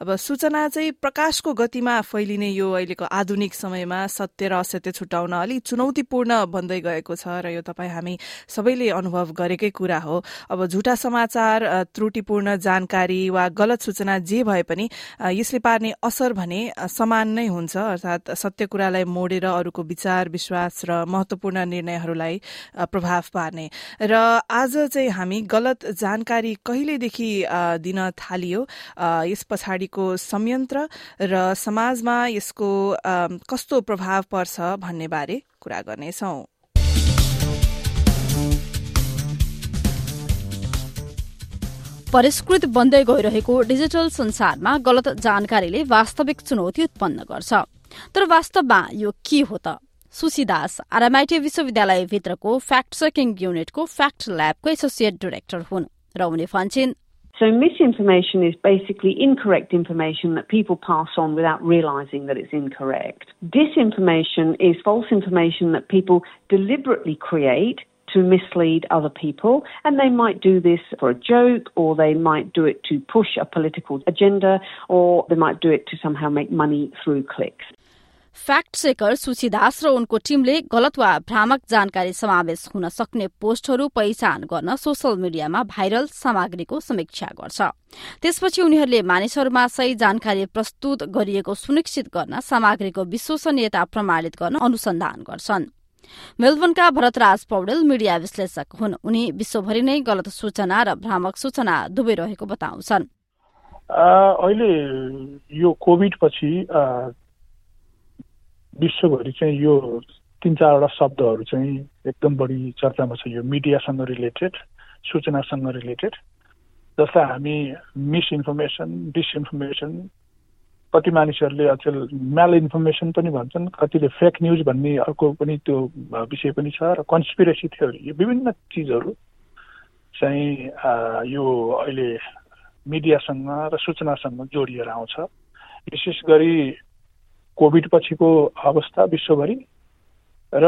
अब सूचना चाहिँ प्रकाशको गतिमा फैलिने यो अहिलेको आधुनिक समयमा सत्य र असत्य छुटाउन अलिक चुनौतीपूर्ण बन्दै गएको छ र यो तपाईँ हामी सबैले अनुभव गरेकै कुरा हो। अब झुटा समाचार त्रुटिपूर्ण जानकारी वा गलत सूचना जे भए पनि यसले पार्ने असर भने समान नै हुन्छ। अर्थात सत्य कुरालाई मोडेर अरूको विचार विश्वास र महत्वपूर्ण निर्णयहरूलाई प्रभाव पार्ने। र आज चाहिँ हामी गलत जानकारी कहिलेदेखि दिन थालियो? यस पछाडि को संयन्त्र र समाजमा यसको कस्तो प्रभाव पर्छ भन्ने बारे कुरा गर्नेछौ। परिष्कृत बन्दै गइरहेको डिजिटल संसारमा गलत जानकारीले वास्तविक चुनौती उत्पन्न गर्छ। तर वास्तवमा यो के हो त? सुशी दास आरएमआईटी विश्वविद्यालयभित्रको फ्याक्ट चेकिङ युनिटको फ्याक्ट ल्याबको एसोसिएट डिरेक्टर हुन् र उनी भन्छन् So misinformation is basically incorrect information that people pass on without realizing that it's incorrect. Disinformation is false information that people deliberately create to mislead other people. And they might do this for a joke, or they might do it to push a political agenda, or they might do it to somehow make money through clicks. Fact checker Sushi Das र उनको टीमले गलत वा भ्रामक जानकारी समावेश हुन सक्ने पोस्टहरू पहिचान गर्न सोसल मिडियामा भाइरल सामग्रीको समीक्षा गर्छ। त्यसपछि उनीहरूले मानिसहरूमा सही जानकारी प्रस्तुत गरिएको सुनिश्चित गर्न सामग्रीको विश्वसनीयता प्रमाणित गर्न अनुसन्धान गर्छन्। मेलबर्नका भरतराज पौडेल मिडिया विश्लेषक हुन्। उनी विश्वभरि नै गलत सूचना र भ्रामक सूचना दुवै रहेको बताउँछन् अहिले यो कोभिड पछि विश्वभरि चाहिँ यो तिन चारवटा शब्दहरू चाहिँ एकदम बढी चर्चामा छ। यो मिडियासँग रिलेटेड सूचनासँग रिलेटेड जसलाई हामी मिसइन्फर्मेसन डिसइन्फर्मेसन कति मानिसहरूले अचेल म्याल इन्फर्मेसन पनि भन्छन् कतिले फेक न्युज भन्ने अर्को पनि त्यो विषय पनि छ र कन्सपिरेसी थ्योरी यो विभिन्न चिजहरू चाहिँ यो अहिले मिडियासँग र सूचनासँग जोडिएर आउँछ। विशेष गरी कोभिड पछिको अवस्था विश्वभरि। र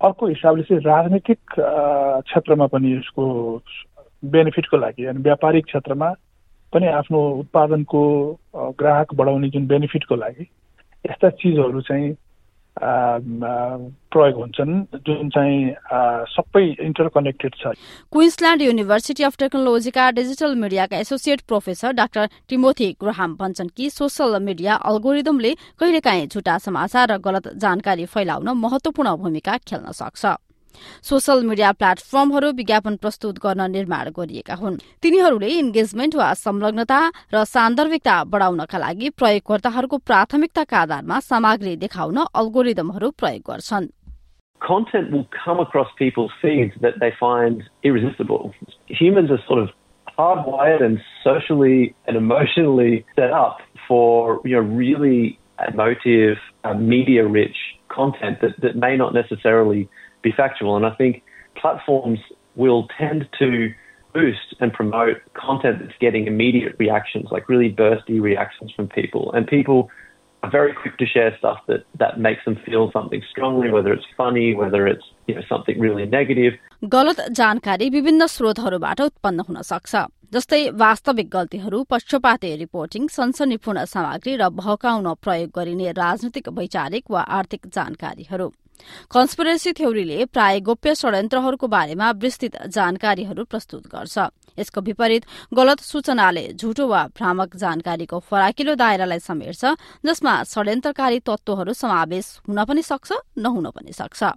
अर्को हिसाबले चाहिँ राजनैतिक क्षेत्रमा पनि यसको बेनिफिटको लागि अनि व्यापारिक क्षेत्रमा पनि आफ्नो उत्पादनको ग्राहक बढाउने जुन बेनिफिटको लागि यस्ता चिजहरू चाहिँ प्रयोग हुन्छन् जुन चाहिँ सबै इन्टरकनेक्टेड छ। क्विन्सल्यान्ड युनिभर्सिटी अफ टेक्नोलोजीका digital मिडियाका associate professor doctor Timothy Graham भन्छन् कि सोसल मिडिया अल्गोरिदमले कहिलेकाहीँ झुटा समाचार र गलत जानकारी फैलाउन महत्वपूर्ण भूमिका खेल्न सक्छ। सोसल मिडिया प्लेटफर्महरू विज्ञापन प्रस्तुत गर्न निर्माण गरिएका हुन् तिनीहरूले इन्गेजमेन्ट वा संलग्नता र सान्दर्भिकता बढाउनका लागि प्रयोगकर्ताहरूको प्राथमिकताका आधारमा सामग्री देखाउन अल्गोरिदमहरू प्रयोग गर्छन् Content will come across people's feeds that they find irresistible. Humans are sort of hardwired and socially and emotionally set up for you know really emotive, uh, media-rich content that, that may not necessarily be factual. And I think platforms will tend to boost and promote content that's getting immediate reactions, like really bursty reactions from people. And people are very quick to share stuff that, that makes them feel something strongly, whether it's funny, whether it's you know something really negative. गलत जानकारी विभिन्न स्रोतहरूबाट उत्पन्न हुन सक्छ जस्तै वास्तविक गल्तीहरू पक्षपाती रिपोर्टिङ सनसनीपूर्ण सामग्री र भहकाउन प्रयोग गरिने राजनैतिक वैचारिक वा आर्थिक जानकारीहरू। कन्सपिरेसी थ्योरीले प्राय गोप्य षड्यन्त्रहरूको बारेमा विस्तृत जानकारीहरू प्रस्तुत गर्छ। यसको विपरीत गलत सूचनाले झुटो वा भ्रामक जानकारीको फराकिलो दायरालाई समेट्छ जसमा षड्यन्त्रकारी तत्वहरू समावेश हुन पनि सक्छ नहुन पनि सक्छ।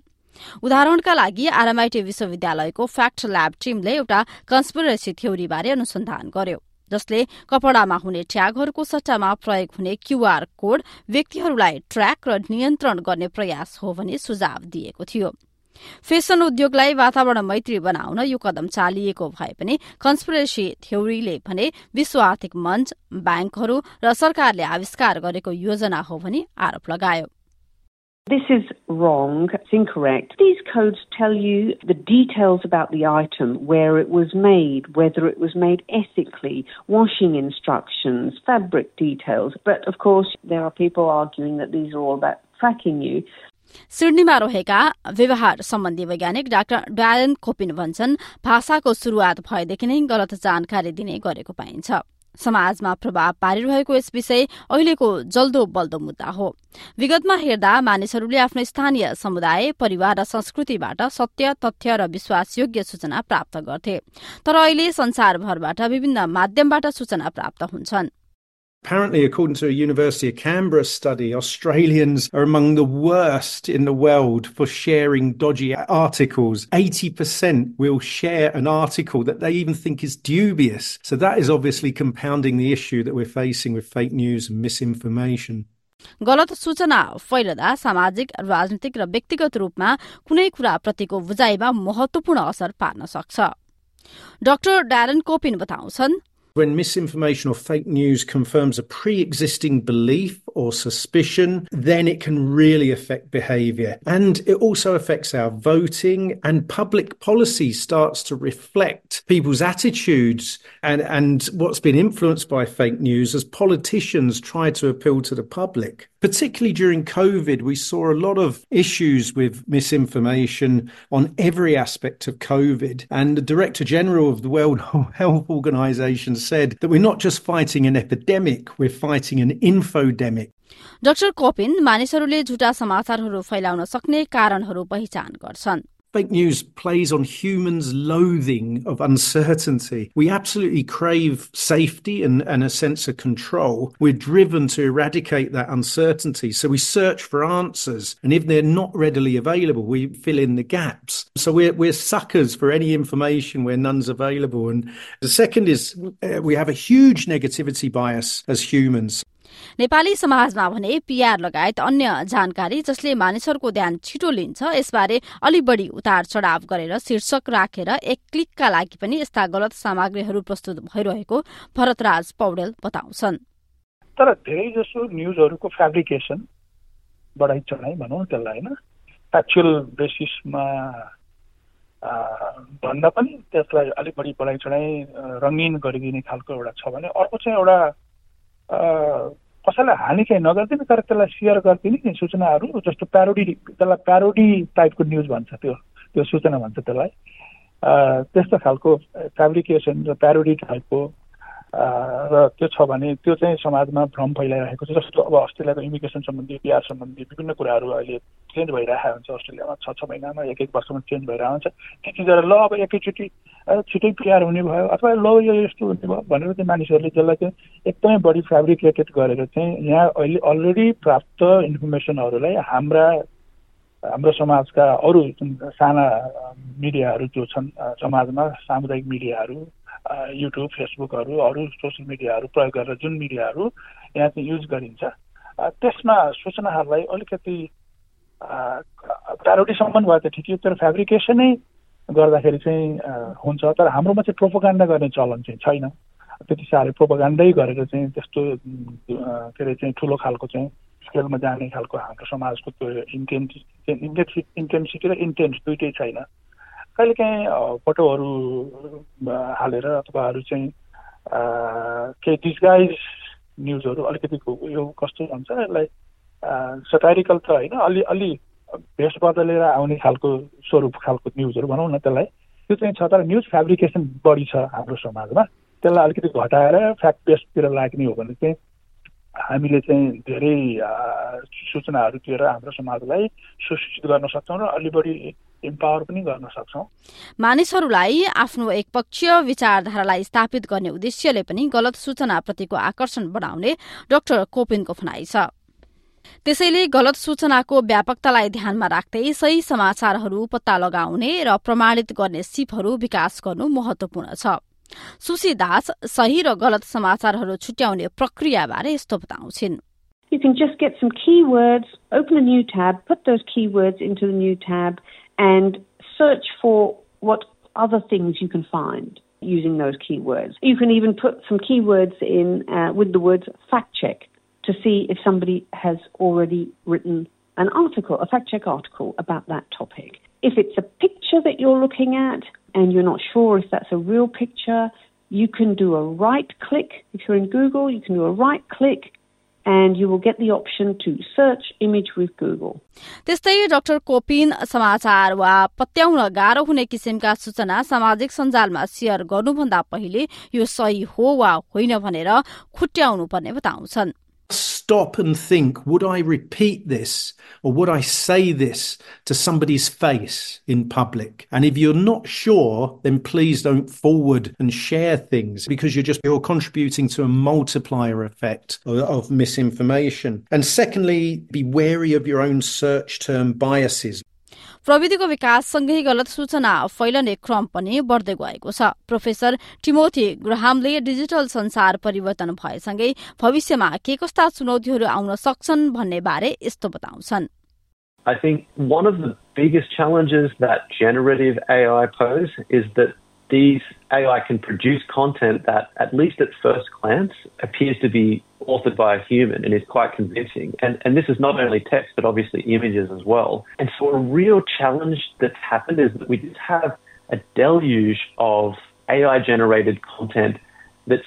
उदाहरणका लागि आरएमआईटी विश्वविद्यालयको फ्याक्ट ल्याब टीमले एउटा कन्सपिरेसी थ्योरीबारे अनुसन्धान गर्यो जसले कपडामा हुने ट्यागहरूको सट्टामा प्रयोग हुने क्यूआर कोड व्यक्तिहरूलाई ट्र्याक र नियन्त्रण गर्ने प्रयास हो भनी सुझाव दिएको थियो। फेसन उद्योगलाई वातावरण मैत्री बनाउन यो कदम चालिएको भए पनि कन्सपिरेसी थ्योरीले भने विश्व आर्थिक मञ्च ब्याङ्कहरू र सरकारले आविष्कार गरेको योजना हो भनी आरोप लगायो। This is wrong. It's incorrect. These codes tell you the details about the item, where it was made, whether it was made ethically, washing instructions, fabric details. But of course, there are people arguing that these are all about tracking you. सिडनीमा रहेका व्यवहार सम्बन्धी वैज्ञानिक doctor डायन कोपिन भन्छन् भाषाको शुरूआत भएदेखि नै गलत जानकारी दिने गरेको पाइन्छ समाजमा प्रभाव पारिरहेको यस विषय अहिलेको जल्दो बल्दो मुद्दा हो। विगतमा हेर्दा मानिसहरूले आफ्नो स्थानीय समुदाय परिवार र संस्कृतिबाट सत्य तथ्य र विश्वासयोग्य सूचना प्राप्त गर्थे। तर अहिले संसारभरबाट विभिन्न माध्यमबाट सूचना प्राप्त हुन्छन्। Apparently, according to a University of Canberra study, Australians are among the worst in the world for sharing dodgy articles. 80% will share an article that they even think is dubious. So that is obviously compounding the issue that we're facing with fake news and misinformation. गलत सूचना फैलदा सामाजिक राजनीतिक र व्यक्तिगत रूपमा कुनै कुराप्रतिको बुझाइमा महत्वपूर्ण असर पार्न सक्छ डाक्टर ड्यारन कोपिन बताउँछन् when misinformation or fake news confirms a pre existing belief or suspicion, then it can really affect behavior. And it also affects our voting, and public policy starts to reflect people's attitudes and, and what's been influenced by fake news as politicians try to appeal to the public. Particularly during COVID, we saw a lot of issues with misinformation on every aspect of COVID. And the Director General of the World Health Organization said that we're not just fighting an epidemic, we're fighting an infodemic. Doctor Coppin मानिसहरूले झुटा समाचारहरू फैलाउन सक्ने कारणहरू पहिचान गर्छन् Fake news plays on humans' loathing of uncertainty. We absolutely crave safety and, and a sense of control. We're driven to eradicate that uncertainty. So we search for answers. And if they're not readily available, we fill in the gaps. So we're, we're suckers for any information where none's available. And the second is uh, we have a huge negativity bias as humans. Nepali समाजमा भने PR लगायत अन्य जानकारी जसले मानिसहरूको ध्यान छिटो लिन्छ यसबारे अलि बढी उतार चढाव गरेर शीर्षक राखेर एक क्लिकका लागि पनि यस्ता गलत सामग्रीहरू प्रस्तुत भइरहेको भरतराज पौडेल बताउँछन्। तर धेरै जसो न्युजहरूको फेब्रिकेसन बढाइ चढाइ भनौँ त्यसलाई होइन? एक्चुअल बेसिसमा भन्दा पनि त्यसलाई अलिक बढी बढाइ चढाइ रङ्गिन गरिदिने खालको एउटा छ भने अर्को चाहिँ एउटा कसैलाई हानि चाहिँ नगरिदिने तर त्यसलाई सेयर गरिदिने नि सूचनाहरू जस्तो प्यारोडी त्यसलाई प्यारोडी टाइपको न्युज भन्छ त्यो त्यो सूचना भन्छ त्यसलाई। त्यस्तो खालको फेब्रिकेसन र प्यारोडी टाइपको र त्यो छ भने त्यो चाहिँ समाजमा भ्रम फैलाइरहेको छ जस्तो अब अस्ट्रेलियाको इमिग्रेसन सम्बन्धी बिहार सम्बन्धी विभिन्न कुराहरू अहिले चेन्ज भइरहेको हुन्छ। अस्ट्रेलियामा छ छ महिनामा एक एक वर्षमा चेन्ज भइरहेको हुन्छ। ती चिजहरू ल अब एकैचोटि छिटै पिआर हुने भयो अथवा ल यो यस्तो हुने भयो भनेर चाहिँ मानिसहरूले त्यसलाई चाहिँ एकदमै बढी फेब्रिकेटेड गरेर चाहिँ यहाँ अहिले अलरेडी प्राप्त इन्फर्मेसनहरूलाई हाम्रा हाम्रो समाजका अरू साना मिडियाहरू जो छन् समाजमा सामुदायिक मिडियाहरू युट्युब फेसबुकहरू अरू सोसियल मिडियाहरू प्रयोग गरेर जुन मिडियाहरू यहाँ चाहिँ युज गरिन्छ त्यसमा सूचनाहरूलाई अलिकति प्यारोडीसम्म भयो त ठिकै तर फेब्रिकेसनै गर्दाखेरि चाहिँ हुन्छ। तर हाम्रोमा चाहिँ प्रोपोगान्डा गर्ने चलन चाहिँ छैन। त्यति साह्रै प्रोपोगान्डै गरेर चाहिँ त्यस्तो के अरे चाहिँ ठुलो खालको चाहिँ स्केलमा जाने खालको हाम्रो समाजको त्यो इन्टेन्स इन्टेन्सिटी र इन्टेन्स दुइटै छैन। कहिलेकाहीँ फोटोहरू हालेर अथवा अरू चाहिँ केही डिस्गाइज न्युजहरू अलिकति यो कस्तो हुन्छ यसलाई सटारिकल त होइन अलि अलि भेष बदलेर आउने खालको स्वरूप खालको न्युजहरू भनौँ न त्यसलाई। त्यो चाहिँ छ तर न्युज फेब्रिकेसन बढी छ हाम्रो समाजमा। त्यसलाई अलिकति घटाएर फ्याक्ट बेसतिर लाग्ने हो भने चाहिँ हामीले चाहिँ धेरै सूचनाहरू दिएर हाम्रो समाजलाई सुशिक्षित गर्न सक्छौँ र अलि बढी इम्पावर पनि गर्न सक्छौँ। मानिसहरूलाई आफ्नो एकपक्षीय विचारधारालाई स्थापित गर्ने उद्देश्यले पनि गलत सूचनाप्रतिको आकर्षण बढाउने डाक्टर कोपिनको भनाइ छ। त्यसैले गलत सूचनाको व्यापकतालाई ध्यानमा राख्दै सही समाचारहरू पत्ता लगाउने र प्रमाणित गर्ने सिपहरू विकास गर्नु महत्वपूर्ण छ। सुशी दास सही र गलत समाचारहरू छुट्याउने प्रक्रियाबारे यस्तो बताउँछिन्। You can just get some keywords, open a new tab, put those keywords into the new tab, and search for what other things you can find using those keywords. You can even put some keywords in uh, with the words fact check to see if somebody has already written an article, a fact check article about that topic. If it's a picture that you're looking at and you're not sure if that's a real picture, you can do a right click. If you're in Google, you can do a right click and you will get the option to search image with Google. त्यस्तै doctor Coppin समाचार वा पत्याउन गाह्रो हुने किसिमका सूचना सामाजिक सञ्जालमा share गर्नुभन्दा पहिले यो सही हो वा होइन भनेर खुट्याउनु पर्ने बताउँछन् stop and think would I repeat this or would I say this to somebody's face in public? And if you're not sure, then please don't forward and share things because you're just you're contributing to a multiplier effect of, of misinformation. And secondly, be wary of your own search term biases. प्रविधिको विकाससँगै गलत सूचना फैलने क्रम पनि बढ्दै गएको छ। Professor Timothy ग्राहामले digital संसार परिवर्तन भएसँगै भविष्यमा के कस्ता चुनौतीहरू आउन सक्छन् भन्ने बारे यस्तो बताउँछन्। I think one of the biggest challenges that generative AI pose is that these AI can produce content that, at least at first glance, appears to be authored by a human and is quite convincing. And, and this is not only text, but obviously images as well. And so a real challenge that's happened is that we just have a deluge of AI generated content that's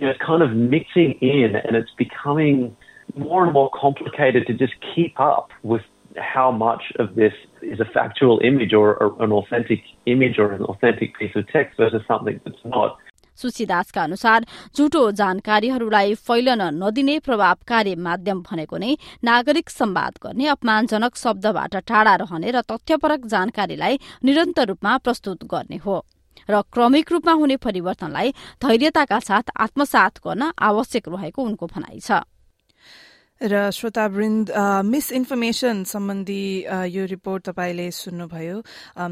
you know, kind of mixing in and it's becoming more and more complicated to just keep up with how much of this is a factual image or, an authentic image or an authentic piece of text versus something that's not. सुशीदासका अनुसार झुटो जानकारीहरूलाई फैलन नदिने प्रभावकारी माध्यम भनेको नै नागरिक सम्वाद गर्ने अपमानजनक शब्दबाट टाढा रहने र तथ्यपरक जानकारीलाई निरन्तर रूपमा प्रस्तुत गर्ने हो र क्रमिक रूपमा हुने परिवर्तनलाई धैर्यताका साथ आत्मसात गर्न आवश्यक रहेको उनको भनाइ छ र श्रोतावृन्द मिसइन्फर्मेसन सम्बन्धी यो रिपोर्ट तपाईँले सुन्नुभयो।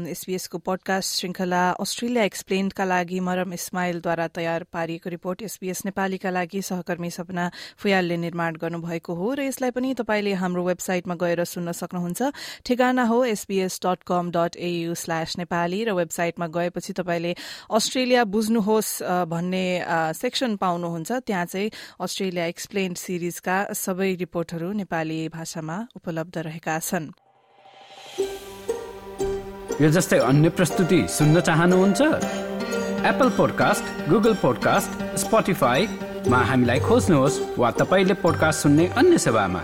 एसबीएसको पडकास्ट श्रृङ्खला अस्ट्रेलिया एक्सप्लेन्डका लागि मरम इस्माइलद्वारा तयार पारिएको रिपोर्ट एसबीएस नेपालीका लागि सहकर्मी सपना फुयालले निर्माण गर्नुभएको हो र यसलाई पनि तपाईँले हाम्रो वेबसाइटमा गएर सुन्न सक्नुहुन्छ। ठेगाना हो SBS dot com dot AU slash Nepali र वेबसाइटमा गएपछि तपाईँले अस्ट्रेलिया बुझ्नुहोस् भन्ने सेक्सन पाउनुहुन्छ। त्यहाँ चाहिँ अस्ट्रेलिया एक्सप्लेन्ड सिरिजका सबै रिपोर्टहरू नेपाली भाषामा उपलब्ध रहेका छन्। यो जस्तै अन्य प्रस्तुति सुन्न चाहनुहुन्छ? एप्पल पोडकास्ट गुगल पोडकास्ट स्पोटिफाईमा हामीलाई खोज्नुहोस् वा तपाईँले पोडकास्ट सुन्ने अन्य सेवामा।